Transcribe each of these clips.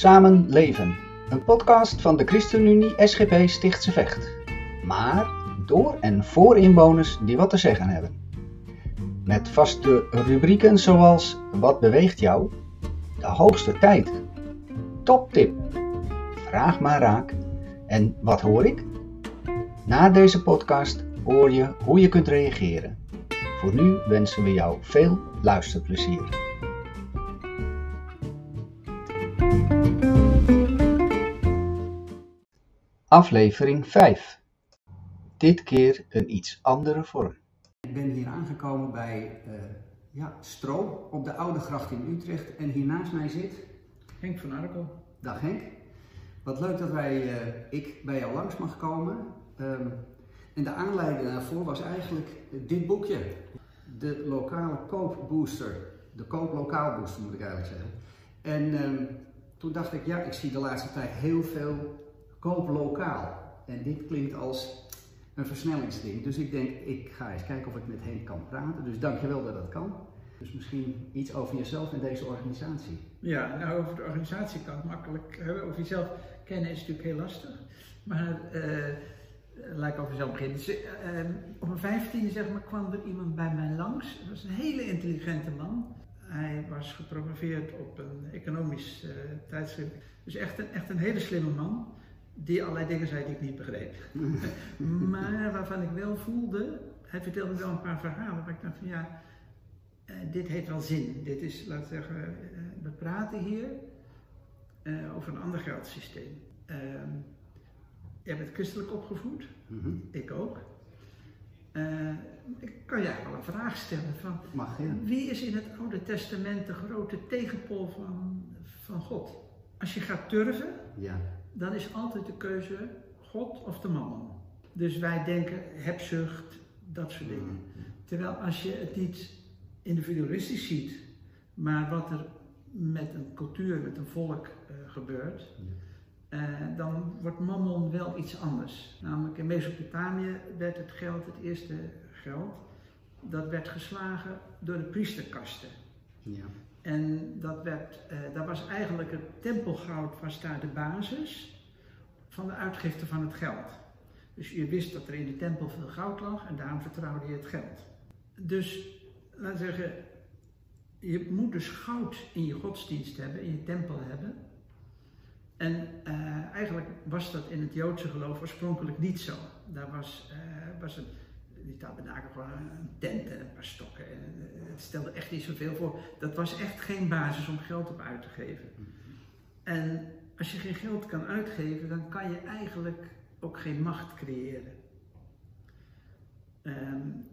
Samen Leven, een podcast van de ChristenUnie SGP Stichtse Vecht. Maar door en voor inwoners die wat te zeggen hebben. Met vaste rubrieken zoals Wat beweegt jou? De hoogste tijd. Toptip. Vraag maar raak. En wat hoor ik? Na deze podcast hoor je hoe je kunt reageren. Voor nu wensen we jou veel luisterplezier. Aflevering 5. Dit keer een iets andere vorm. Ik ben hier aangekomen bij uh, ja, Stro op de Oude Gracht in Utrecht. En hier naast mij zit... Henk van Arkel. Dag Henk. Wat leuk dat wij, uh, ik bij jou langs mag komen. Um, en de aanleiding daarvoor was eigenlijk dit boekje. De lokale koopbooster. De kooplokaal booster moet ik eigenlijk zeggen. En um, toen dacht ik, ja, ik zie de laatste tijd heel veel koop lokaal. En dit klinkt als een versnellingsding. Dus ik denk, ik ga eens kijken of ik met hen kan praten. Dus dankjewel dat dat kan. Dus misschien iets over jezelf en deze organisatie. Ja, nou over de organisatie kan het makkelijk hebben. Over jezelf kennen is natuurlijk heel lastig. Maar uh, laat ik over jezelf beginnen. Dus, uh, op mijn vijftiende zeg maar, kwam er iemand bij mij langs. Dat was een hele intelligente man. Hij was gepromoveerd op een economisch uh, tijdschrift. Dus echt een, echt een hele slimme man die allerlei dingen zei die ik niet begreep. maar waarvan ik wel voelde, hij vertelde wel een paar verhalen waar ik dacht van ja, uh, dit heeft wel zin. Dit is, laten we zeggen, uh, we praten hier uh, over een ander geldsysteem. Ehm, jij bent christelijk opgevoed, mm -hmm. ik ook. ik kan je eigenlijk wel een vraag stellen van, Mag, ja. wie is in het Oude Testament de grote tegenpol van, van God? Als je gaat turven, ja dan is altijd de keuze God of de mammon. Dus wij denken hebzucht, dat soort dingen. Terwijl als je het niet individualistisch ziet, maar wat er met een cultuur, met een volk uh, gebeurt, uh, dan wordt mammon wel iets anders. Namelijk in Mesopotamië werd het geld, het eerste geld, dat werd geslagen door de priesterkasten. Ja. En dat, werd, dat was eigenlijk het tempelgoud, was daar de basis van de uitgifte van het geld. Dus je wist dat er in de tempel veel goud lag en daarom vertrouwde je het geld. Dus, laten we zeggen, je moet dus goud in je godsdienst hebben, in je tempel hebben. En uh, eigenlijk was dat in het Joodse geloof oorspronkelijk niet zo. Daar was, uh, was een, die tabernakel gewoon een tent en een paar stokken. En, het stelde echt niet zoveel voor. Dat was echt geen basis om geld op uit te geven. En als je geen geld kan uitgeven, dan kan je eigenlijk ook geen macht creëren. Um,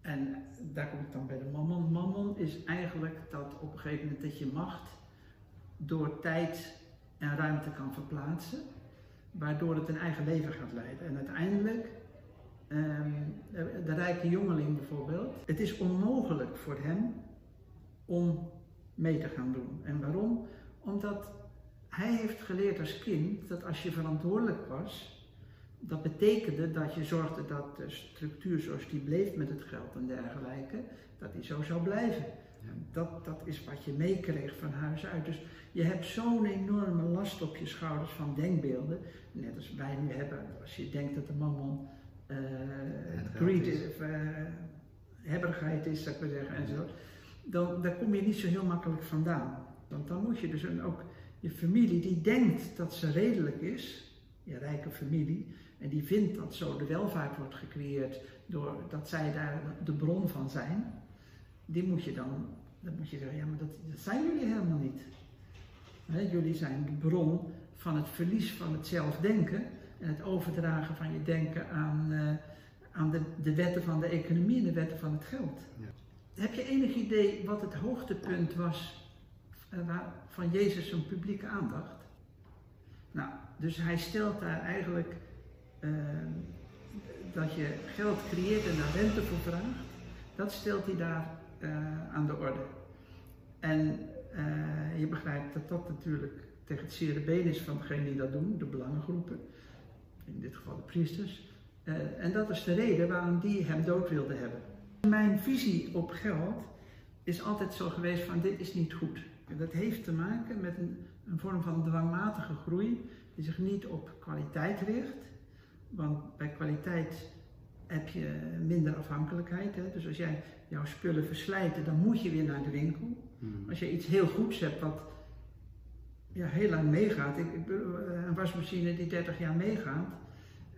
en daar kom ik dan bij de mammon. Mammon is eigenlijk dat op een gegeven moment dat je macht door tijd en ruimte kan verplaatsen, waardoor het een eigen leven gaat leiden. En uiteindelijk Um, de rijke jongeling bijvoorbeeld. Het is onmogelijk voor hem om mee te gaan doen. En waarom? Omdat hij heeft geleerd als kind dat als je verantwoordelijk was, dat betekende dat je zorgde dat de structuur zoals die bleef met het geld en dergelijke, dat die zo zou blijven. Dat, dat is wat je meekreeg van huis uit. Dus je hebt zo'n enorme last op je schouders van denkbeelden, net als wij nu hebben. Als je denkt dat de mammon uh, greed is, of, uh, hebberigheid is, zou ik maar zeggen, en zo, dan daar kom je niet zo heel makkelijk vandaan. Want dan moet je dus een, ook je familie die denkt dat ze redelijk is, je rijke familie, en die vindt dat zo de welvaart wordt gecreëerd doordat zij daar de bron van zijn, die moet je dan, dan moet je zeggen, ja maar dat, dat zijn jullie helemaal niet. He, jullie zijn de bron van het verlies van het zelfdenken en het overdragen van je denken aan, uh, aan de, de, wetten van de economie en de wetten van het geld. Ja. Heb je enig idee wat het hoogtepunt was uh, van Jezus zijn publieke aandacht? Nou, dus hij stelt daar eigenlijk uh, dat je geld creëert en daar rente voor vraagt. Dat stelt hij daar aan de orde. En je begrijpt dat dat natuurlijk tegen het zere been is van degenen die dat doen, de belangengroepen in dit geval de priesters. Uh, en dat is de reden waarom die hem dood wilden hebben. Mijn visie op geld is altijd zo geweest van dit is niet goed. Dat heeft te maken met een, een vorm van dwangmatige groei die zich niet op kwaliteit richt. Want bij kwaliteit heb je minder afhankelijkheid. Hè? Dus als jij jouw spullen verslijten, dan moet je weer naar de winkel. Mhm. Als je iets heel goeds hebt wat ja, heel lang meegaat, ik, ik eh, een wasmachine die 30 jaar meegaat,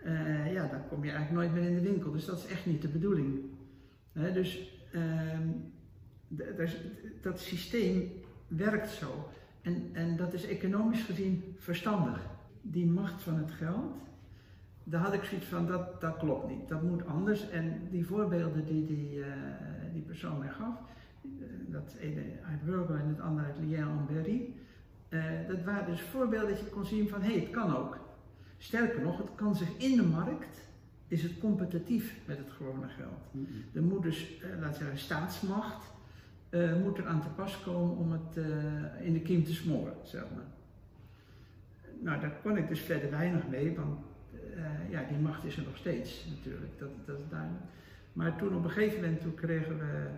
eh, ja, dan kom je eigenlijk nooit meer in de winkel. Dus dat is echt niet de bedoeling. Dus ehm, d- daar is- dat systeem werkt zo. En, en dat is economisch gezien verstandig. Die macht van het geld, daar had ik zoiets van, dat, dat klopt niet. Dat moet anders. En die voorbeelden die die, eh, die persoon mij gaf, dat ene uit Virgo en het andere uit Lien en Berry, eh, dat waren dus voorbeelden dat je kon zien van, hé, hey, het kan ook. Sterker nog, het kan zich in de markt, is het competitief met het gewone geld. Mhm. Er moet dus, eh, laten we zeggen, staatsmacht eh, moet er aan te pas komen om het in de kiem te smoren, zeg maar. Nou, daar kon ik dus verder weinig mee, want ja, die macht is er nog steeds natuurlijk, dat, dat is duidelijk. Maar toen op een gegeven moment toen kregen we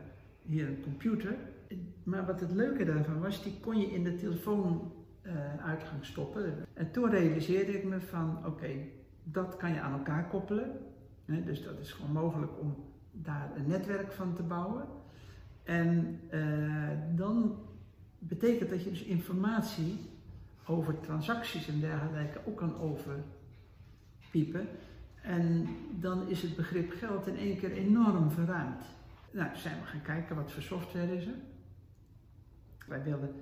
hier een computer. Maar wat het leuke daarvan was, die kon je in de telefoonuitgang stoppen. En toen realiseerde ik me van, oké, dat kan je aan elkaar koppelen. Dus dat is gewoon mogelijk om daar een netwerk van te bouwen. En eh, dan betekent dat je dus informatie over transacties en dergelijke ook kan overpiepen. En dan is het begrip geld in één keer enorm verruimd. Nou, zijn we gaan kijken wat voor software is er. Wij wilden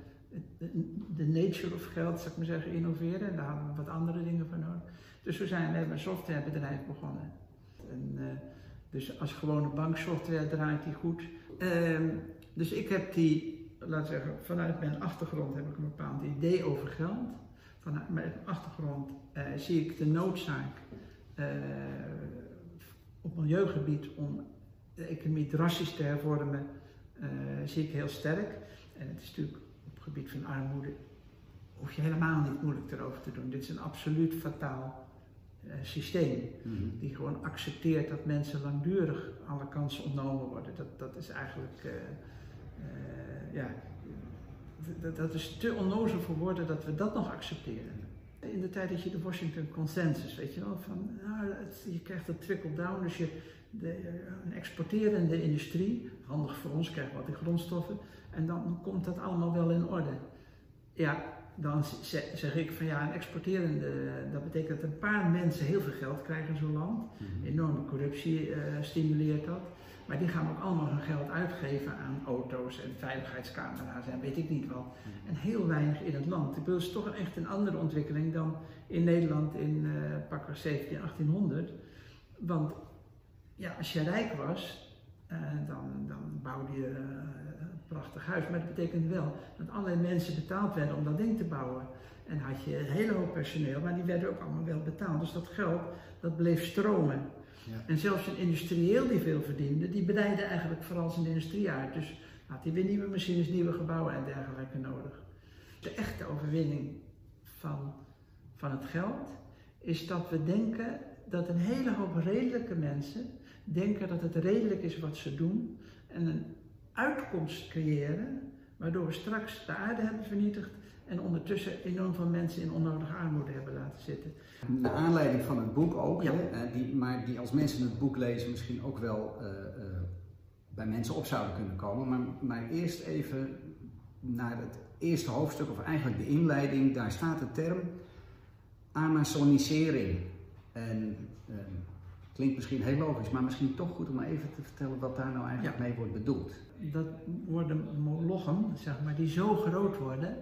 de, nature of geld, zou ik maar zeggen, innoveren. En daar hadden we wat andere dingen voor nodig. Dus we zijn we hebben een softwarebedrijf begonnen. En, eh, dus als gewone banksoftware draait die goed. Ehm, dus ik heb die, laten we zeggen, vanuit mijn achtergrond heb ik een bepaald idee over geld. Vanuit mijn achtergrond eh, zie ik de noodzaak eh, op milieugebied om de economie drastisch te hervormen, zie ik heel sterk. En het is natuurlijk op het gebied van armoede, hoef je helemaal niet moeilijk erover te doen. Dit is een absoluut fataal eh, systeem. Mhm. Die gewoon accepteert dat mensen langdurig alle kansen ontnomen worden. Dat, dat is eigenlijk, eh, eh, ja, dat, dat is te onnozel voor woorden dat we dat nog accepteren. In de tijd dat je de Washington Consensus, weet je wel, van nou, het- je krijgt dat trickle-down, dus je, de, een exporterende industrie, handig voor ons, krijgen we wat die grondstoffen, en dan komt dat allemaal wel in orde. Ja, dan zeg ik van ja, een exporterende, dat betekent dat een paar mensen heel veel geld krijgen in zo'n land. Mhm. Enorme corruptie eh, stimuleert dat. Maar die gaan ook allemaal hun geld uitgeven aan auto's en veiligheidscamera's en weet ik niet wat. En heel weinig in het land. Ik bedoel, het is toch echt een andere ontwikkeling dan in Nederland in pakweg 17, 1800. Want ja, als je rijk was, eh, dan, dan bouwde je eh, prachtig huis. Maar dat betekent wel dat allerlei mensen betaald werden om dat ding te bouwen. En had je een hele hoop personeel, maar die werden ook allemaal wel betaald. Dus dat geld, dat bleef stromen. Ja. En zelfs een industrieel die veel verdiende, die breidde eigenlijk vooral zijn industrie uit. Dus had hij weer nieuwe machines, nieuwe gebouwen en dergelijke nodig. De echte overwinning van, van het geld is dat we denken dat een hele hoop redelijke mensen denken dat het redelijk is wat ze doen en een uitkomst creëren waardoor we straks de aarde hebben vernietigd en ondertussen enorm veel mensen in onnodige armoede hebben laten zitten. Naar aanleiding van het boek ook, Ja. hè, eh, die, maar die als mensen het boek lezen misschien ook wel eh, eh, bij mensen op zouden kunnen komen. Maar, maar eerst even naar het eerste hoofdstuk, of eigenlijk de inleiding. Daar staat de term Amazonisering. En klinkt misschien heel logisch, maar misschien toch goed om even te vertellen wat daar nou eigenlijk mee wordt bedoeld. Dat worden molochen, zeg maar, die zo groot worden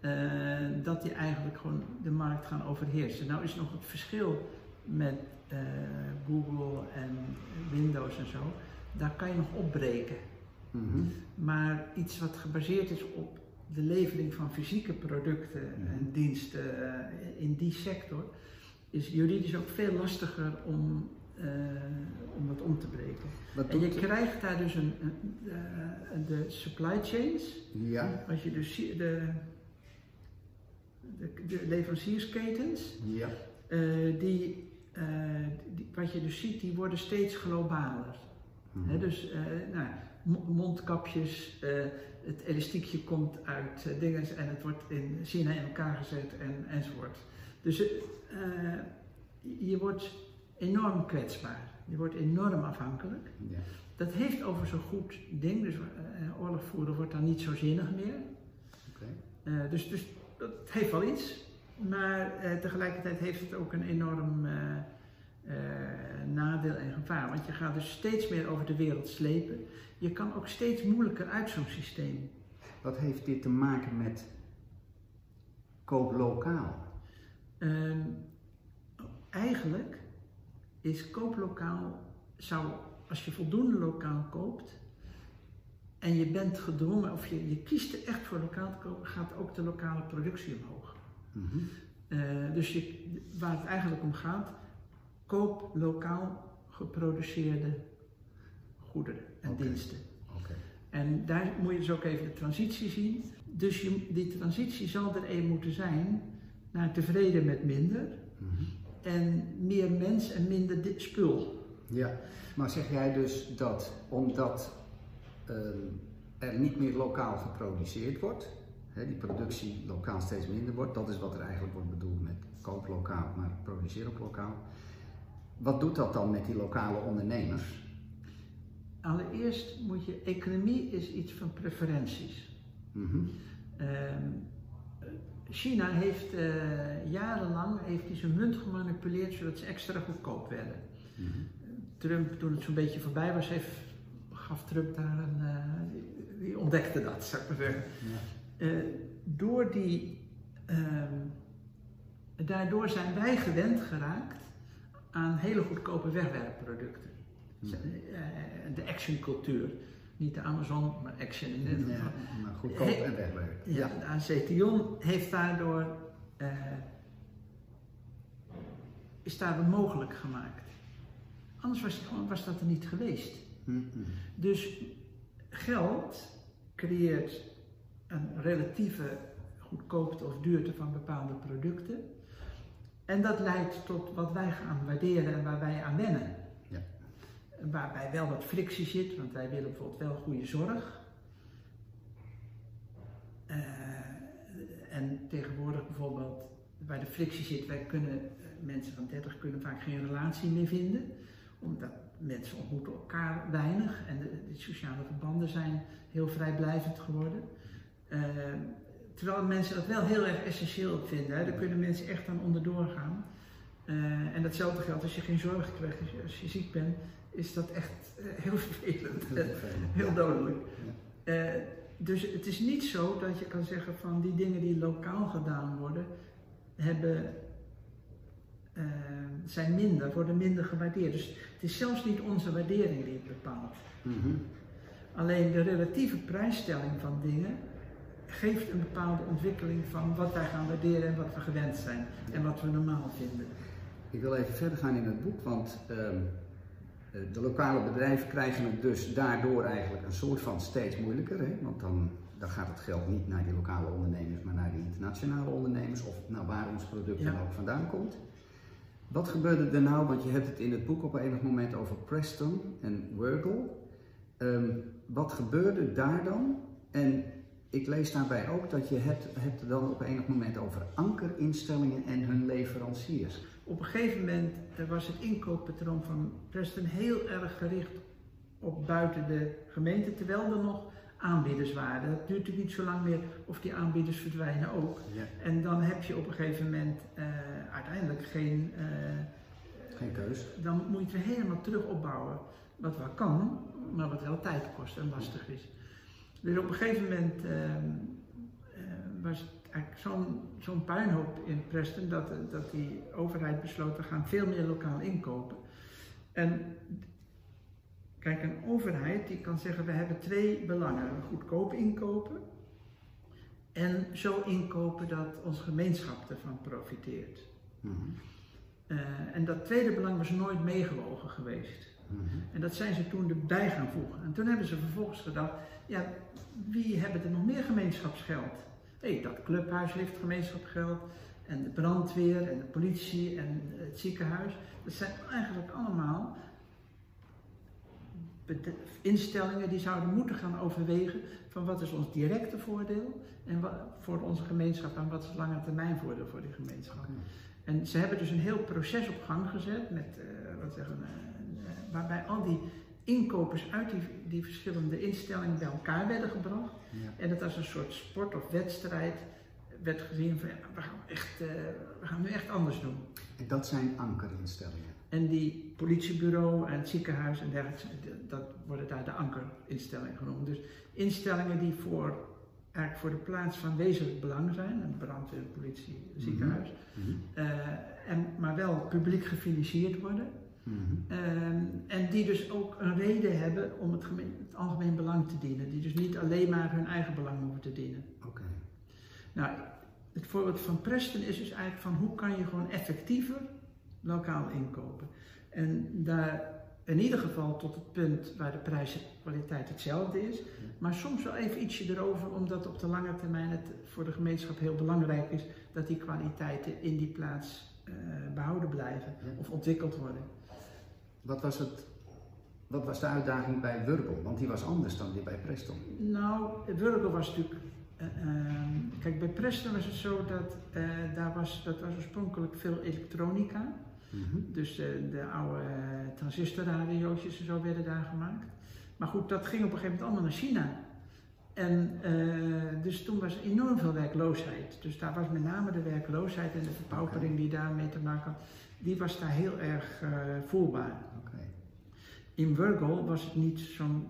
eh, dat die eigenlijk gewoon de markt gaan overheersen. Nou is nog het verschil met eh, Google en Windows en zo, daar kan je nog opbreken. Mhm. Maar iets wat gebaseerd is op de levering van fysieke producten en diensten eh, in die sector, is juridisch ook veel lastiger om, eh, om dat om te breken. Wat En je krijgt daar dus een, een, eh, de supply chains, Ja, als je dus de, de, de leveranciersketens, ja. eh, die, die, wat je dus ziet, die worden steeds globaler. Mhm. Dus nou, mo- mondkapjes, het elastiekje komt uit dingen en het wordt in China in elkaar gezet en, enzovoort. Dus je wordt enorm kwetsbaar. Je wordt enorm afhankelijk. Ja. Dat heeft over zo'n goed ding, dus eh, oorlog voeren wordt dan niet zo zinnig meer. Oké. Eh, dus, dus dat heeft wel iets, maar eh, tegelijkertijd heeft het ook een enorm nadeel en gevaar. Want je gaat dus steeds meer over de wereld slepen. Je kan ook steeds moeilijker uit zo'n systeem. Wat heeft dit te maken met koop lokaal? Ehm, eigenlijk is kooplokaal, zou, als je voldoende lokaal koopt en je bent gedwongen, of je, je kiest er echt voor lokaal te kopen, gaat ook de lokale productie omhoog. Mhm. Eh, dus je, waar het eigenlijk om gaat, koop lokaal geproduceerde goederen en diensten. En daar moet je dus ook even de transitie zien. Dus je, die transitie zal er een moeten zijn naar tevreden met minder Mhm. En meer mens en minder di- spul. Ja, maar zeg jij dus dat omdat ehm, er niet meer lokaal geproduceerd wordt, hè, die productie lokaal steeds minder wordt, dat is wat er eigenlijk wordt bedoeld met koop lokaal, maar produceer ook lokaal. Wat doet dat dan met die lokale ondernemers? Allereerst moet je, economie is iets van preferenties. Mhm. Ehm, China heeft eh, jarenlang heeft zijn munt gemanipuleerd zodat ze extra goedkoop werden. Mhm. Trump, toen het zo'n beetje voorbij was, heeft, gaf Trump daar een. eh, die, ontdekte dat, zou ik maar zeggen. Ja. Eh, door die. ehm, daardoor zijn wij gewend geraakt aan hele goedkope wegwerpproducten. Mhm. Eh, de actioncultuur. Niet de Amazon, maar action in dit Ja, maar goedkoop en wegwerken. Ja, de ACTION heeft daardoor, eh, is daardoor mogelijk gemaakt. Anders was, was dat er niet geweest. Mhm. Dus geld creëert een relatieve goedkoopte of duurte van bepaalde producten. En dat leidt tot wat wij gaan waarderen en waar wij aan wennen. Waarbij wel wat frictie zit, want wij willen bijvoorbeeld wel goede zorg. Eh, en tegenwoordig bijvoorbeeld, waar de frictie zit, wij kunnen, eh, mensen van 30 kunnen vaak geen relatie meer vinden. Omdat mensen ontmoeten elkaar weinig en de, sociale verbanden zijn heel vrijblijvend geworden. Eh, terwijl mensen dat wel heel erg essentieel vinden. Hè. Daar kunnen mensen echt aan onderdoor gaan. Eh, en datzelfde geldt als je geen zorg krijgt, als je ziek bent, is dat echt eh, heel vervelend. Heel dodelijk. Eh, dus het is niet zo dat je kan zeggen van die dingen die lokaal gedaan worden, hebben, eh, zijn minder, worden minder gewaardeerd. Dus het is zelfs niet onze waardering die het bepaalt. Mhm. Alleen de relatieve prijsstelling van dingen geeft een bepaalde ontwikkeling van wat wij gaan waarderen en wat we gewend zijn en wat we normaal vinden. Ik wil even verder gaan in het boek, want ehm, eh, de lokale bedrijven krijgen het dus daardoor eigenlijk een soort van steeds moeilijker. Hè? Want dan, dan gaat het geld niet naar die lokale ondernemers, maar naar die internationale ondernemers of naar waar ons product dan Ja. ook vandaan komt. Wat gebeurde er nou, want je hebt het in het boek op enig moment over Preston en Wurgle. Ehm, wat gebeurde daar dan? En ik lees daarbij ook dat je hebt, hebt het dan op enig moment over ankerinstellingen en hun leveranciers. Op een gegeven moment was het inkooppatroon van Preston heel erg gericht op buiten de gemeente, terwijl er nog aanbieders waren. Dat duurt natuurlijk niet zo lang meer of die aanbieders verdwijnen ook. Ja. En dan heb je op een gegeven moment eh, uiteindelijk geen. eh, Geen keus. dan moet je het helemaal terug opbouwen. Wat wel kan, maar wat wel tijd kost en lastig is. Dus op een gegeven moment ehm, eh, was het eigenlijk zo'n zo'n puinhoop in Preston dat, dat die overheid besloot, we gaan veel meer lokaal inkopen. En kijk, een overheid die kan zeggen, we hebben twee belangen. Goedkoop inkopen en zo inkopen dat onze gemeenschap ervan profiteert. Mhm. Eh, en dat tweede belang was nooit meegewogen geweest. En dat zijn ze toen erbij gaan voegen. En toen hebben ze vervolgens gedacht, ja, wie hebben er nog meer gemeenschapsgeld? Hé, dat clubhuis heeft gemeenschapsgeld. En de brandweer en de politie en het ziekenhuis. Dat zijn eigenlijk allemaal instellingen die zouden moeten gaan overwegen van wat is ons directe voordeel en wat, voor onze gemeenschap en wat is het lange termijn voordeel voor die gemeenschap. En ze hebben dus een heel proces op gang gezet met, uh, wat zeggen, uh, waarbij al die inkopers uit die, die, verschillende instellingen bij elkaar werden gebracht. Ja. En dat als een soort sport of wedstrijd werd gezien van ja, we gaan, echt, uh, we gaan nu echt anders doen. En dat zijn ankerinstellingen? En die politiebureau en het ziekenhuis en dergelijke, dat worden daar de ankerinstellingen genoemd. Dus instellingen die voor, eigenlijk voor de plaats van wezenlijk belang zijn, een brandweer, politie, ziekenhuis, mm -hmm. uh, en, maar wel publiek gefinancierd worden. Mm -hmm. um, en die dus ook een reden hebben om het, gemeen, het, algemeen belang te dienen. Die dus niet alleen maar hun eigen belang hoeven te dienen. Oké. Nou, het voorbeeld van Preston is dus eigenlijk van hoe kan je gewoon effectiever lokaal inkopen. En daar in ieder geval tot het punt waar de prijs en kwaliteit hetzelfde is, maar soms wel even ietsje erover, omdat op de lange termijn het voor de gemeenschap heel belangrijk is dat die kwaliteiten in die plaats uh, behouden blijven of ontwikkeld worden. Wat was, het, wat was de uitdaging bij Wurgel? Want die was anders dan die bij Preston. Nou, Wurgel was natuurlijk uh, kijk, bij Preston was het zo dat uh, daar was, dat was oorspronkelijk veel elektronica. Mm -hmm. Dus uh, de oude transistorradiootjes en zo werden daar gemaakt. Maar goed, dat ging op een gegeven moment allemaal naar China. En dus toen was enorm veel werkloosheid. Dus daar was met name de werkloosheid en de verpaupering die daarmee te maken had, die was daar heel erg voelbaar. In Wurgel was het niet zo'n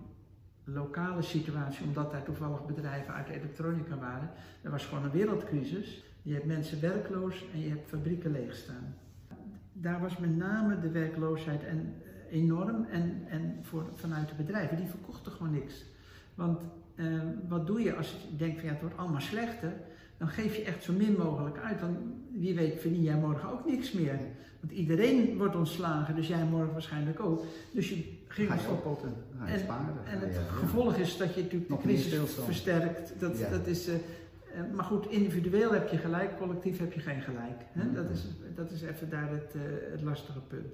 lokale situatie, omdat daar toevallig bedrijven uit de elektronica waren. Er was gewoon een wereldcrisis. Je hebt mensen werkloos en je hebt fabrieken leegstaan. Daar was met name de werkloosheid eh, enorm en, en voor, vanuit de bedrijven, die verkochten gewoon niks. Want eh, wat doe je als je denkt van ja, het wordt allemaal slechter, dan geef je echt zo min mogelijk uit. Dan wie weet verdien jij morgen ook niks meer. Want iedereen wordt ontslagen, dus jij morgen waarschijnlijk ook. Dus je ging oppotten, je en. En het gevolg is dat je natuurlijk Nog de crisis versterkt. Dat, dat is, eh, eh, maar goed, individueel heb je gelijk, collectief heb je geen gelijk. Hè? Mhm. Dat, is, dat is even daar het, eh, het lastige punt.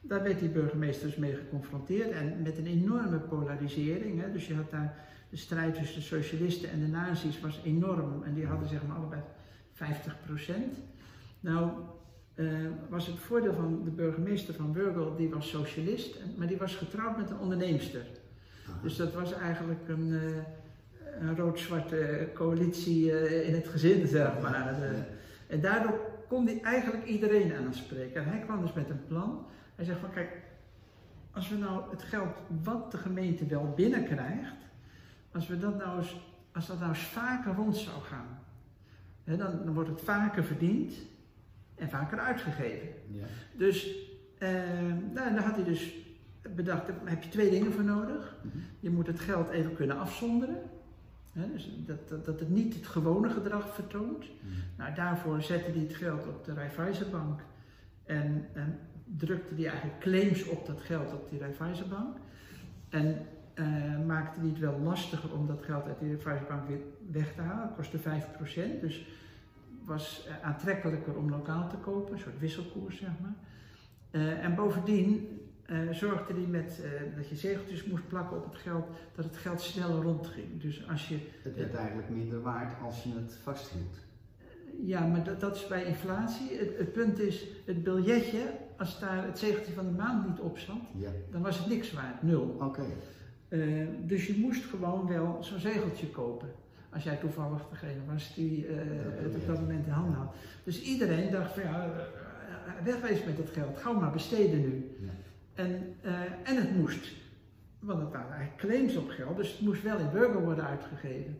Daar werd die burgemeester dus mee geconfronteerd en met een enorme polarisering. Hè? Dus je had daar de strijd tussen de socialisten en de nazi's was enorm. En die hadden zeg maar allebei 50 Nou, eh, was het voordeel van de burgemeester van Burgel, die was socialist, maar die was getrouwd met een onderneemster. Aha. Dus dat was eigenlijk een, eh, een rood-zwarte coalitie eh, in het gezin, zeg maar. En daardoor kon hij eigenlijk iedereen aanspreken. En hij kwam dus met een plan. Hij zegt van kijk, als we nou het geld wat de gemeente wel binnenkrijgt, als we dat nou eens, als dat nou eens vaker rond zou gaan, hè, dan, dan wordt het vaker verdiend en vaker uitgegeven. Ja. Dus eh, nou, daar had hij dus bedacht, daar heb je twee dingen voor nodig. Mhm. Je moet het geld even kunnen afzonderen. Hè, dus dat, dat, dat het niet het gewone gedrag vertoont. Mhm. Nou, daarvoor zette hij het geld op de Raiffeisenbank en, en drukte hij eigenlijk claims op dat geld op die Raiffeisenbank. En eh, maakte hij het wel lastiger om dat geld uit die Raiffeisenbank weer weg te halen. Het kostte 5%, dus was eh, aantrekkelijker om lokaal te kopen, een soort wisselkoers zeg maar. Eh, en bovendien eh, zorgde hij met, dat je zegeltjes moest plakken op het geld, dat het geld sneller rondging. Dus als je Het werd eigenlijk minder waard als je het vasthield. Ja, maar dat, dat is bij inflatie. Het, het punt is, het biljetje, als daar het zegeltje van de maand niet op zat, Ja. dan was het niks waard, nul. Oké. Dus je moest gewoon wel zo'n zegeltje kopen. Als jij toevallig degene was die eh, het op dat moment in handen had. Dus iedereen dacht van ja, eh, wegwezen met het geld, gauw maar besteden nu. Ja. En, eh, en het moest, want het waren eigenlijk claims op geld, dus het moest wel in burger worden uitgegeven.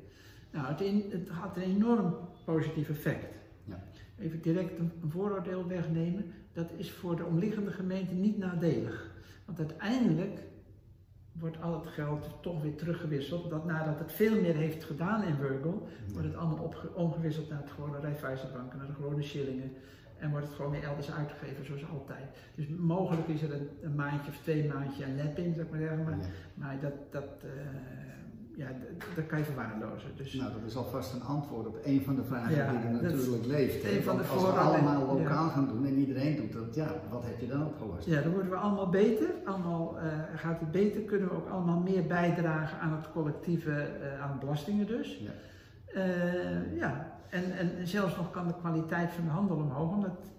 Nou, het, in- het had een enorm positief effect. Ja. Even direct een, een vooroordeel wegnemen, dat is voor de omliggende gemeente niet nadelig. Want uiteindelijk wordt al het geld toch weer teruggewisseld. Dat nadat het veel meer heeft gedaan in Burgel, wordt het allemaal omgewisseld naar het gewone Raiffeisenbank, naar de gewone shillingen. En wordt het gewoon weer elders uitgegeven zoals altijd. Dus mogelijk is er een, een maandje of twee maandje een lep in, zeg maar zeggen. Maar, Ja. maar dat, dat, eh, ja, dat kan je verwaarlozen. Dus, Nou, dat is alvast een antwoord op een van de vragen Ja, die er natuurlijk leeft. een van de als we allemaal ja. lokaal gaan doen en iedereen doet dat, ja, wat heb je dan opgelost? Ja, dan worden we allemaal beter. Allemaal eh, gaat het beter. Kunnen we ook allemaal meer bijdragen aan het collectieve, eh, aan belastingen dus. Ja. Eh, ja, en, en zelfs nog kan de kwaliteit van de handel omhoog, omdat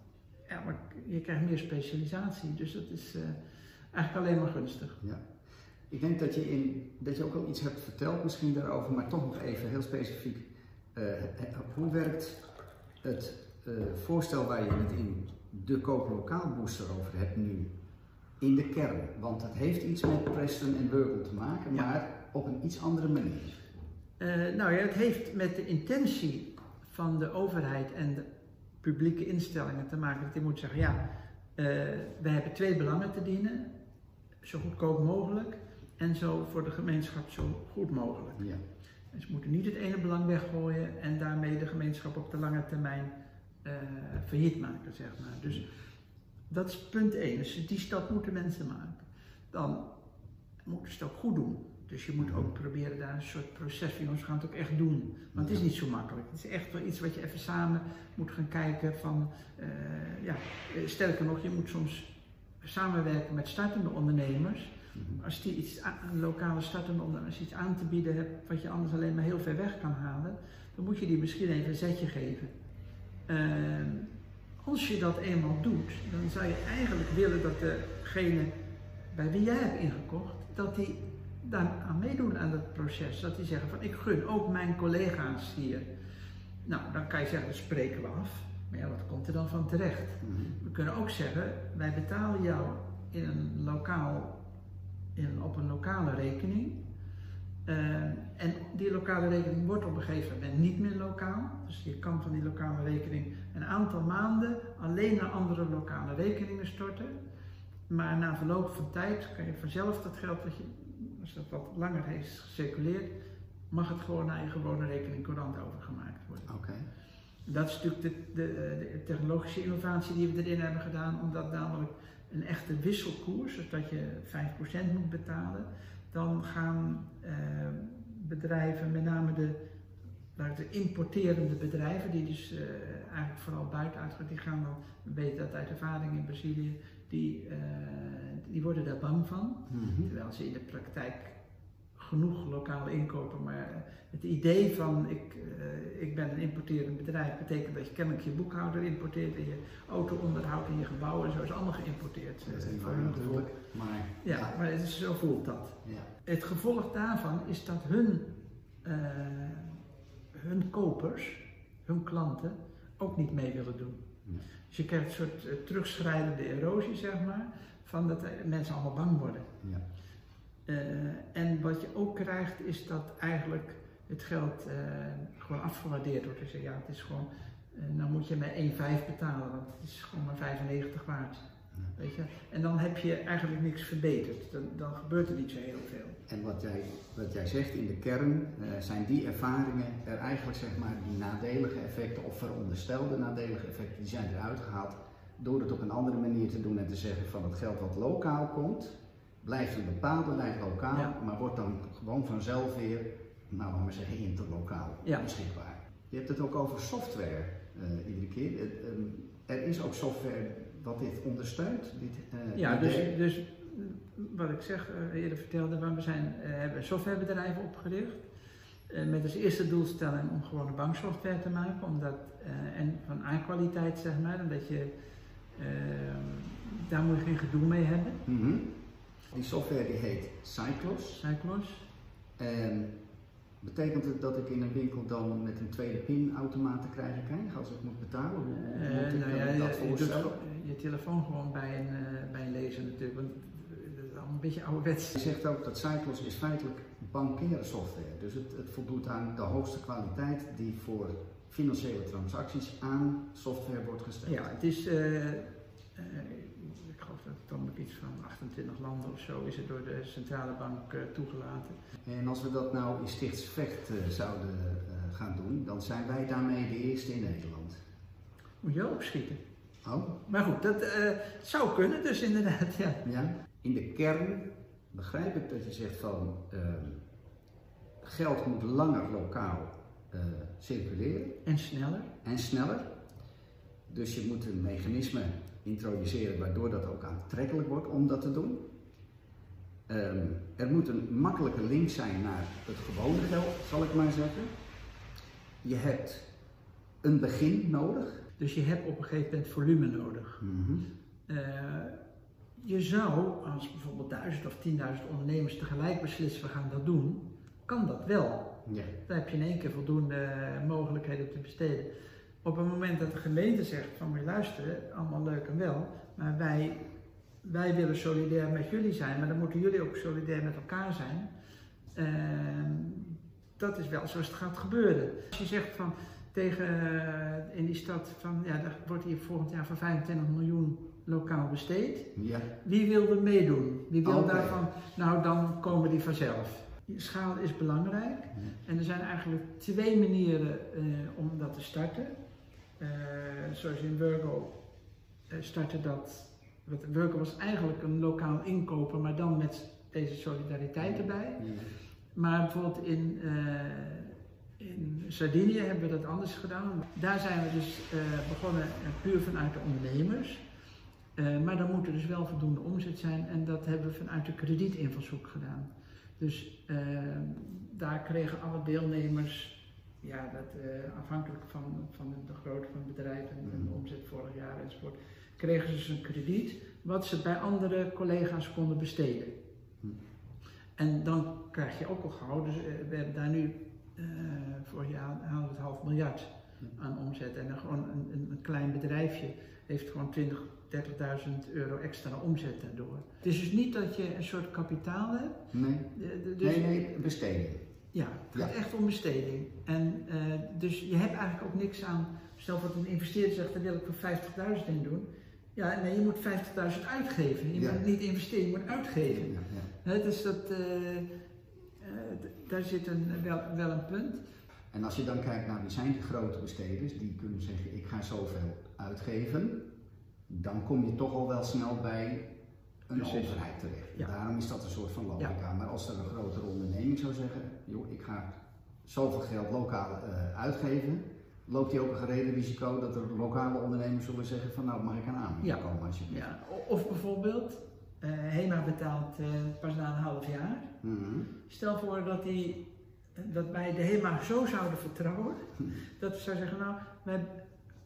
ja, maar je krijgt meer specialisatie. Dus dat is eigenlijk alleen maar gunstig. Ja. Ik denk dat je, in, dat je ook al iets hebt verteld misschien daarover, maar toch nog even heel specifiek. eh, eh, hoe werkt het eh, voorstel waar je het in de kooplokaal booster over hebt nu in de kern? Want het heeft iets met Preston en Burgle te maken, Ja. maar op een iets andere manier. Nou ja, het heeft met de intentie van de overheid en de publieke instellingen te maken. Dat die moet zeggen, ja, eh wij hebben twee belangen te dienen. Zo goedkoop mogelijk en zo voor de gemeenschap zo goed mogelijk. Ja. En ze moeten niet het ene belang weggooien en daarmee de gemeenschap op de lange termijn eh failliet maken, zeg maar. Dus dat is punt één. Dus die stap moeten mensen maken. Dan moeten ze het ook goed doen. Dus je moet ook proberen daar een soort proces van, jongens, we gaan het ook echt doen. Want het is niet zo makkelijk. Het is echt wel iets wat je even samen moet gaan kijken van, eh, ja, eh, sterker nog, je moet soms samenwerken met startende ondernemers. Als die iets aan, een lokale startende ondernemers iets aan te bieden hebt wat je anders alleen maar heel ver weg kan halen, dan moet je die misschien even een zetje geven. Ehm, als je dat eenmaal doet, dan zou je eigenlijk willen dat degene bij wie jij hebt ingekocht, dat die daar aan meedoen aan het proces. Dat die zeggen van ik gun ook mijn collega's hier. Nou, dan kan je zeggen, dat spreken we af. Maar ja, wat komt er dan van terecht? Mhm. We kunnen ook zeggen, wij betalen jou in een lokaal, in, op een lokale rekening. Eh, en die lokale rekening wordt op een gegeven moment niet meer lokaal. Dus je kan van die lokale rekening een aantal maanden alleen naar andere lokale rekeningen storten. Maar na verloop van tijd kan je vanzelf dat geld, dat je, als dat wat langer heeft gecirculeerd, mag het gewoon naar je gewone rekening courant overgemaakt worden. Oké. Dat is natuurlijk de, de, de technologische innovatie die we erin hebben gedaan, omdat namelijk een echte wisselkoers, dus dat je 5% moet betalen, dan gaan eh, bedrijven, met name de, de importerende bedrijven, die dus eh, eigenlijk vooral buiten uitgaan, die gaan dan, we weten dat uit ervaring in Brazilië, die, eh, die worden daar bang van. Mhm. Terwijl ze in de praktijk genoeg lokale inkopen, maar het idee van ik, eh, ik ben een importerend bedrijf betekent dat je kennelijk je boekhouder importeert en je auto onderhoudt en je gebouwen en zo is allemaal geïmporteerd. Dat is eh, natuurlijk, maar Ja, maar het is, zo voelt dat. ja. Het gevolg daarvan is dat hun, eh, hun kopers, hun klanten, ook niet mee willen doen. Ja. Dus je krijgt een soort terugschrijdende erosie, zeg maar, van dat mensen allemaal bang worden. Ja. Eh, en wat je ook krijgt is dat eigenlijk het geld eh, gewoon afgewaardeerd wordt. Dus ja, het is gewoon, eh nou moet je maar 1,5 betalen, want het is gewoon maar 95 waard. Weet je? En dan heb je eigenlijk niks verbeterd. Dan, dan gebeurt er niet zo heel veel. En wat jij, wat jij zegt in de kern, zijn die ervaringen er eigenlijk zeg maar die nadelige effecten of veronderstelde nadelige effecten, die zijn eruit gehaald door het op een andere manier te doen en te zeggen van het geld wat lokaal komt, blijft een bepaalde tijd lokaal, Ja. maar wordt dan gewoon vanzelf weer, nou laten we zeggen, interlokaal Ja. beschikbaar. Je hebt het ook over software eh, iedere keer. Het, ehm, er is ook software wat dit ondersteunt. Dit, eh, Ja, dus, dus wat ik zeg, eh, eerder vertelde, we zijn, eh, hebben softwarebedrijven opgericht. eh, met als eerste doelstelling om gewoon een banksoftware te maken. Omdat, eh, en van A-kwaliteit zeg maar, omdat je, eh, daar moet je geen gedoe mee hebben. Mhm. Die software die heet Cyclos. Cyclos. En betekent het dat ik in een winkel dan met een tweede pinautomaat te krijgen krijg als ik moet betalen? Hoe Eh, moet ik nou ja, dat je, voorstellen? telefoon gewoon bij een, eh, bij een lezer natuurlijk. Want dat is allemaal een beetje ouderwets. Je zegt ook dat Cyclos is feitelijk bankaire software. Dus het, het voldoet aan de hoogste kwaliteit die voor financiële transacties aan software wordt gesteld. Ja, het is, eh, geloof iets van 28 landen of zo is het door de centrale bank eh, toegelaten. En als we dat nou in Stichtsvecht eh, zouden eh, gaan doen, dan zijn wij daarmee de eerste in Nederland. Moet je opschieten. Oh, Maar goed, dat zou kunnen dus inderdaad, ja. Ja. In de kern begrijp ik dat je zegt van ehm, geld moet langer lokaal uh, circuleren. En sneller. En sneller. Dus je moet een mechanisme introduceren waardoor dat ook aantrekkelijk wordt om dat te doen. Um, er moet een makkelijke link zijn naar het gewone geld, zal ik maar zeggen. Je hebt een begin nodig. Dus je hebt op een gegeven moment volume nodig. Mm uh, je zou, als bijvoorbeeld duizend of tienduizend ondernemers tegelijk beslissen we gaan dat doen, kan dat wel. Ja. Dan heb je in één keer voldoende mogelijkheden te besteden. Op het moment dat de gemeente zegt van je luisteren, allemaal leuk en wel, maar wij, wij willen solidair met jullie zijn, maar dan moeten jullie ook solidair met elkaar zijn. Uh, dat is wel zoals het gaat gebeuren. Als je zegt van tegen uh, in die stad van ja, er wordt hier volgend jaar voor 25 miljoen lokaal besteed. Ja. Wie wil er meedoen? Wie wil daarvan? Nou, dan komen die vanzelf. Schaal is belangrijk en er zijn eigenlijk twee manieren uh, om dat te starten. Uh, zoals in Virgo uh, startte dat. Virgo was eigenlijk een lokaal inkoper, maar dan met deze solidariteit erbij. Ja. Maar bijvoorbeeld in, in Sardinië hebben we dat anders gedaan. Daar zijn we dus begonnen puur vanuit de ondernemers. Uh, maar dan moet er dus wel voldoende omzet zijn en dat hebben we vanuit de kredietinvalshoek gedaan. Dus uh, daar kregen alle deelnemers, ja, dat, uh, afhankelijk van, van de grootte van het bedrijf en, en de omzet vorig jaar enzovoort, kregen ze dus een krediet wat ze bij andere collega's konden besteden. En dan krijg je ook al gauw, dus we hebben daar nu, vorig jaar halen we het half miljard aan omzet en dan gewoon een, een, een klein bedrijfje heeft gewoon 20, 30.000 euro extra omzet daardoor. Het is dus niet dat je een soort kapitaal hebt. Nee, dus, nee, nee, besteding. Ja, het gaat Ja. echt om besteding. En uh, dus je hebt eigenlijk ook niks aan, stel dat een investeerder zegt, daar wil ik voor 50.000 in doen. Ja, nee, je moet 50.000 uitgeven. Je Ja. moet niet investeren, je moet uitgeven. Ja, dus dat, eh, eh, daar zit een, wel, wel een punt. En als je dan kijkt naar wie zijn de grote besteders, die kunnen zeggen ik ga zoveel uitgeven, dan kom je toch al wel snel bij een Precies. overheid terecht. Ja. Daarom is dat een soort van logica. Maar als er een grotere onderneming zou zeggen, joh, ik ga zoveel geld lokaal eh, uitgeven, loopt hij ook een gereden risico dat er lokale ondernemers zullen zeggen van nou mag ik aan aanbieden Ja. komen alsjeblieft. Ja. Of bijvoorbeeld, eh, HEMA betaalt eh, pas na een half jaar. Mhm. Stel voor dat, die, dat wij de HEMA zo zouden vertrouwen, dat we zouden zeggen, nou, wij,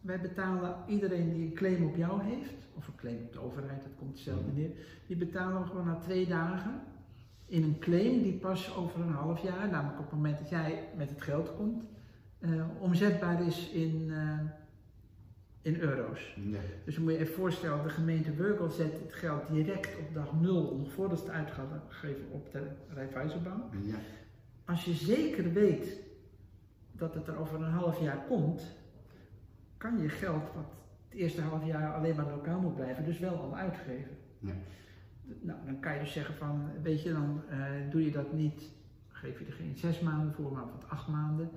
wij betalen iedereen die een claim op jou heeft, of een claim op de overheid, dat komt hetzelfde neer, die betalen we gewoon na twee dagen in een claim die pas over een half jaar, namelijk op het moment dat jij met het geld komt, eh, omzetbaar is in, eh, in euro's. Dus dan moet je even voorstellen, de gemeente Wurkel zet het geld direct op dag nul, nog voordat het uitgeven op de Raiffeisenbank. Ja. Als je zeker weet dat het er over een half jaar komt, kan je geld, wat het eerste half jaar alleen maar lokaal moet blijven, dus wel al uitgeven. Ja. Nou, dan kan je dus zeggen van, weet je, dan eh, doe je dat niet, geef je er geen zes maanden voor, maar wat acht maanden.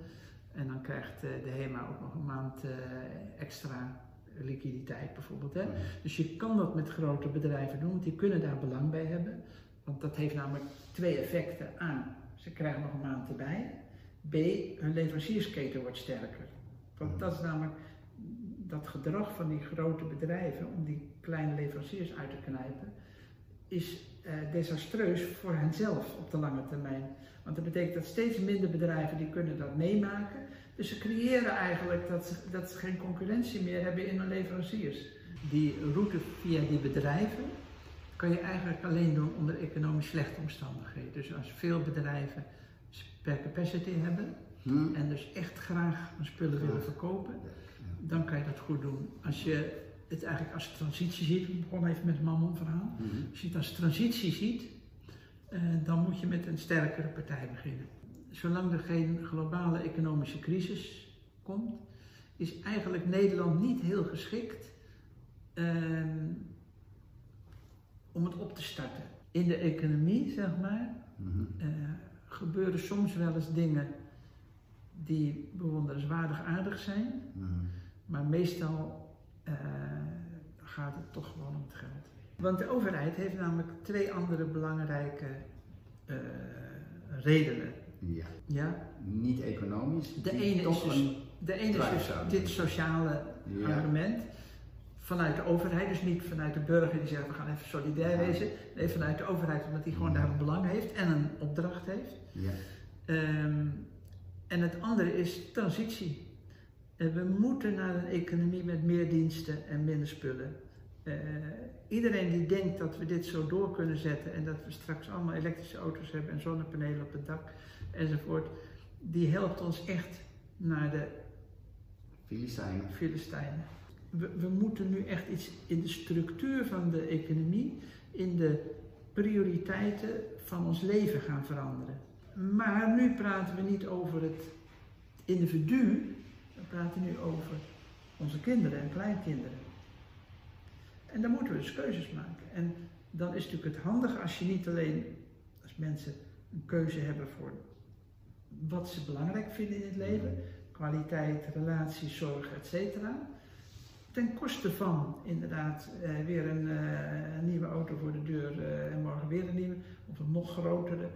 En dan krijgt eh, de HEMA ook nog een maand eh, extra liquiditeit bijvoorbeeld. Hè? Dus je kan dat met grote bedrijven doen, want die kunnen daar belang bij hebben. Want dat heeft namelijk twee effecten. A, ze krijgen nog een maand erbij. B, hun leveranciersketen wordt sterker. Want dat is namelijk dat gedrag van die grote bedrijven om die kleine leveranciers uit te knijpen, is eh, desastreus voor henzelf op de lange termijn. Want dat betekent dat steeds minder bedrijven die kunnen dat meemaken. Dus ze creëren eigenlijk dat ze, dat ze geen concurrentie meer hebben in hun leveranciers. Die route via die bedrijven kan je eigenlijk alleen doen onder economisch slechte omstandigheden. Dus als veel bedrijven per capacity hebben Hm? en dus echt graag hun spullen willen verkopen, dan kan je dat goed doen. Als je het eigenlijk als transitie ziet, we begonnen even met het Mammon verhaal. Mhm. Als je het als transitie ziet, eh, dan moet je met een sterkere partij beginnen. Zolang er geen globale economische crisis komt, is eigenlijk Nederland niet heel geschikt ehm, om het op te starten. In de economie, zeg maar, Mhm. eh, gebeuren soms wel eens dingen die bewonderenswaardig aardig zijn, Mhm. Maar meestal eh, gaat het toch gewoon om het geld. Want de overheid heeft namelijk twee andere belangrijke eh, redenen Ja. Ja? Niet economisch. De die ene is dus, de ene is dus dit sociale Ja. argument vanuit de overheid, dus niet vanuit de burger die zegt we gaan even solidair Ja. wezen. Nee, vanuit de overheid omdat die gewoon daar een belang heeft en een opdracht heeft. Ja. Ehm, en het andere is transitie. We moeten naar een economie met meer diensten en minder spullen. Eh, iedereen die denkt dat we dit zo door kunnen zetten en dat we straks allemaal elektrische auto's hebben en zonnepanelen op het dak enzovoort, die helpt ons echt naar de Filistijnen. Filistijnen. We, we moeten nu echt iets in de structuur van de economie, in de prioriteiten van ons leven gaan veranderen. Maar nu praten we niet over het individu, we praten nu over onze kinderen en kleinkinderen. En dan moeten we dus keuzes maken. En dan is natuurlijk het handig als je niet alleen als mensen een keuze hebben voor wat ze belangrijk vinden in het leven, kwaliteit, relaties, zorg, etc. Ten koste van inderdaad eh, weer een, eh, een nieuwe auto voor de deur eh, en morgen weer een nieuwe, of een nog grotere.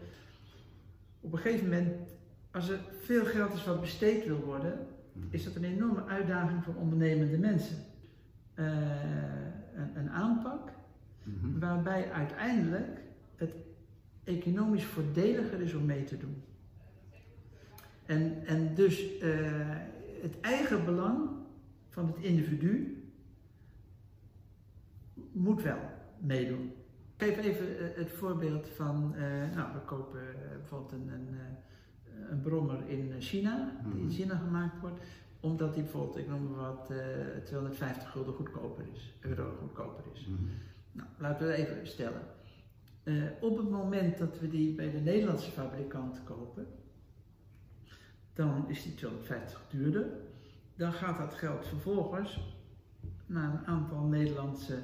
Op een gegeven moment, als er veel geld is wat besteed wil worden, is dat een enorme uitdaging voor ondernemende mensen. Eh, een, een aanpak Mhm. waarbij uiteindelijk het economisch voordeliger is om mee te doen. En, en dus eh, het eigen belang van het individu moet wel meedoen. Ik geef even eh, het voorbeeld van, nou we kopen bijvoorbeeld een, een, een brommer in China, die in Mhm. China gemaakt wordt, omdat die bijvoorbeeld, ik noem maar wat, eh 250 gulden goedkoper is, euro goedkoper is. Mhm. Nou, laten we het even stellen. Eh, op het moment dat we die bij de Nederlandse fabrikant kopen, dan is die 250 duurder. Dan gaat dat geld vervolgens naar een aantal Nederlandse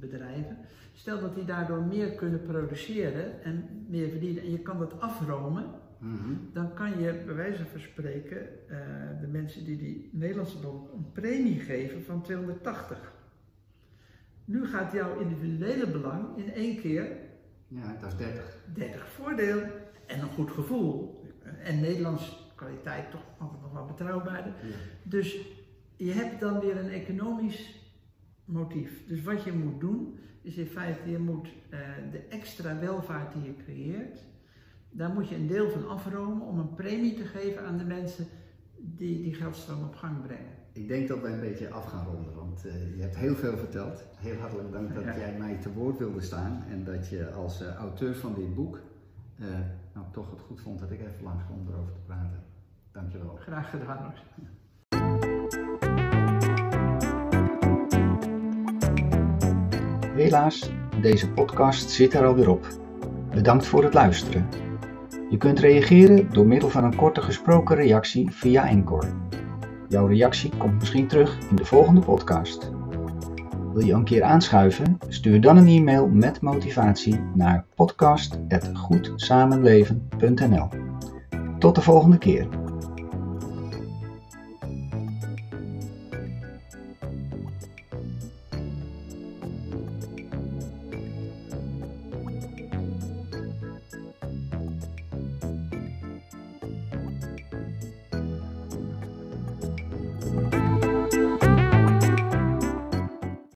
bedrijven. Stel dat die daardoor meer kunnen produceren en meer verdienen en je kan dat afromen, Mhm. dan kan je bij wijze van spreken eh, de mensen die die Nederlandse bom een premie geven van 280. Nu gaat jouw individuele belang in één keer Ja, dat is 30. 30 voordeel en een goed gevoel. En Nederlands kwaliteit toch altijd nog wel betrouwbaarder. Ja. Dus je hebt dan weer een economisch motief. Dus wat je moet doen, is in feite, je moet eh, de extra welvaart die je creëert, daar moet je een deel van afromen om een premie te geven aan de mensen die die geldstroom op gang brengen. Ik denk dat wij een beetje af gaan ronden, want eh, je hebt heel veel verteld. Heel hartelijk dank dat Ja. jij mij te woord wilde staan en dat je als eh, auteur van dit boek eh, nou, toch het goed vond dat ik even langs kom erover te praten. Dankjewel. Graag gedaan hoor. Helaas, deze podcast zit er alweer op. Bedankt voor het luisteren. Je kunt reageren door middel van een korte gesproken reactie via Anchor. Jouw reactie komt misschien terug in de volgende podcast. Wil je een keer aanschuiven? Stuur dan een e-mail met motivatie naar podcast.goedsamenleven.nl. Tot de volgende keer.